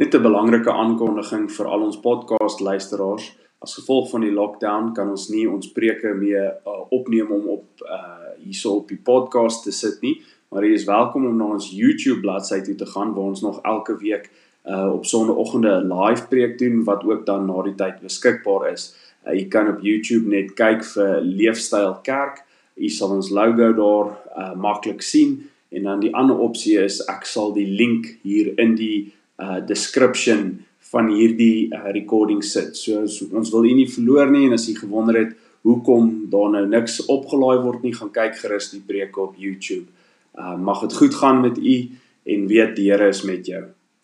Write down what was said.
Net 'n belangrike aankondiging vir al ons podcast luisteraars. As gevolg van die lockdown kan ons nie ons preke meer uh, opneem om op uh hierso op die podcast te sit nie, maar jy is welkom om na ons YouTube bladsy toe te gaan waar ons nog elke week uh op sonoggendende 'n live preek doen wat ook dan na die tyd beskikbaar is. Uh, jy kan op YouTube net kyk vir Leefstyl Kerk. Jy sal ons logo daar uh maklik sien en dan die ander opsie is ek sal die link hier in die uh description van hierdie uh, recording sit. So, so ons wil u nie verloor nie en as u gewonder het hoekom daar nou niks opgelaai word nie, gaan kyk gerus die preke op YouTube. Uh mag dit goed gaan met u en weet die Here is met jou.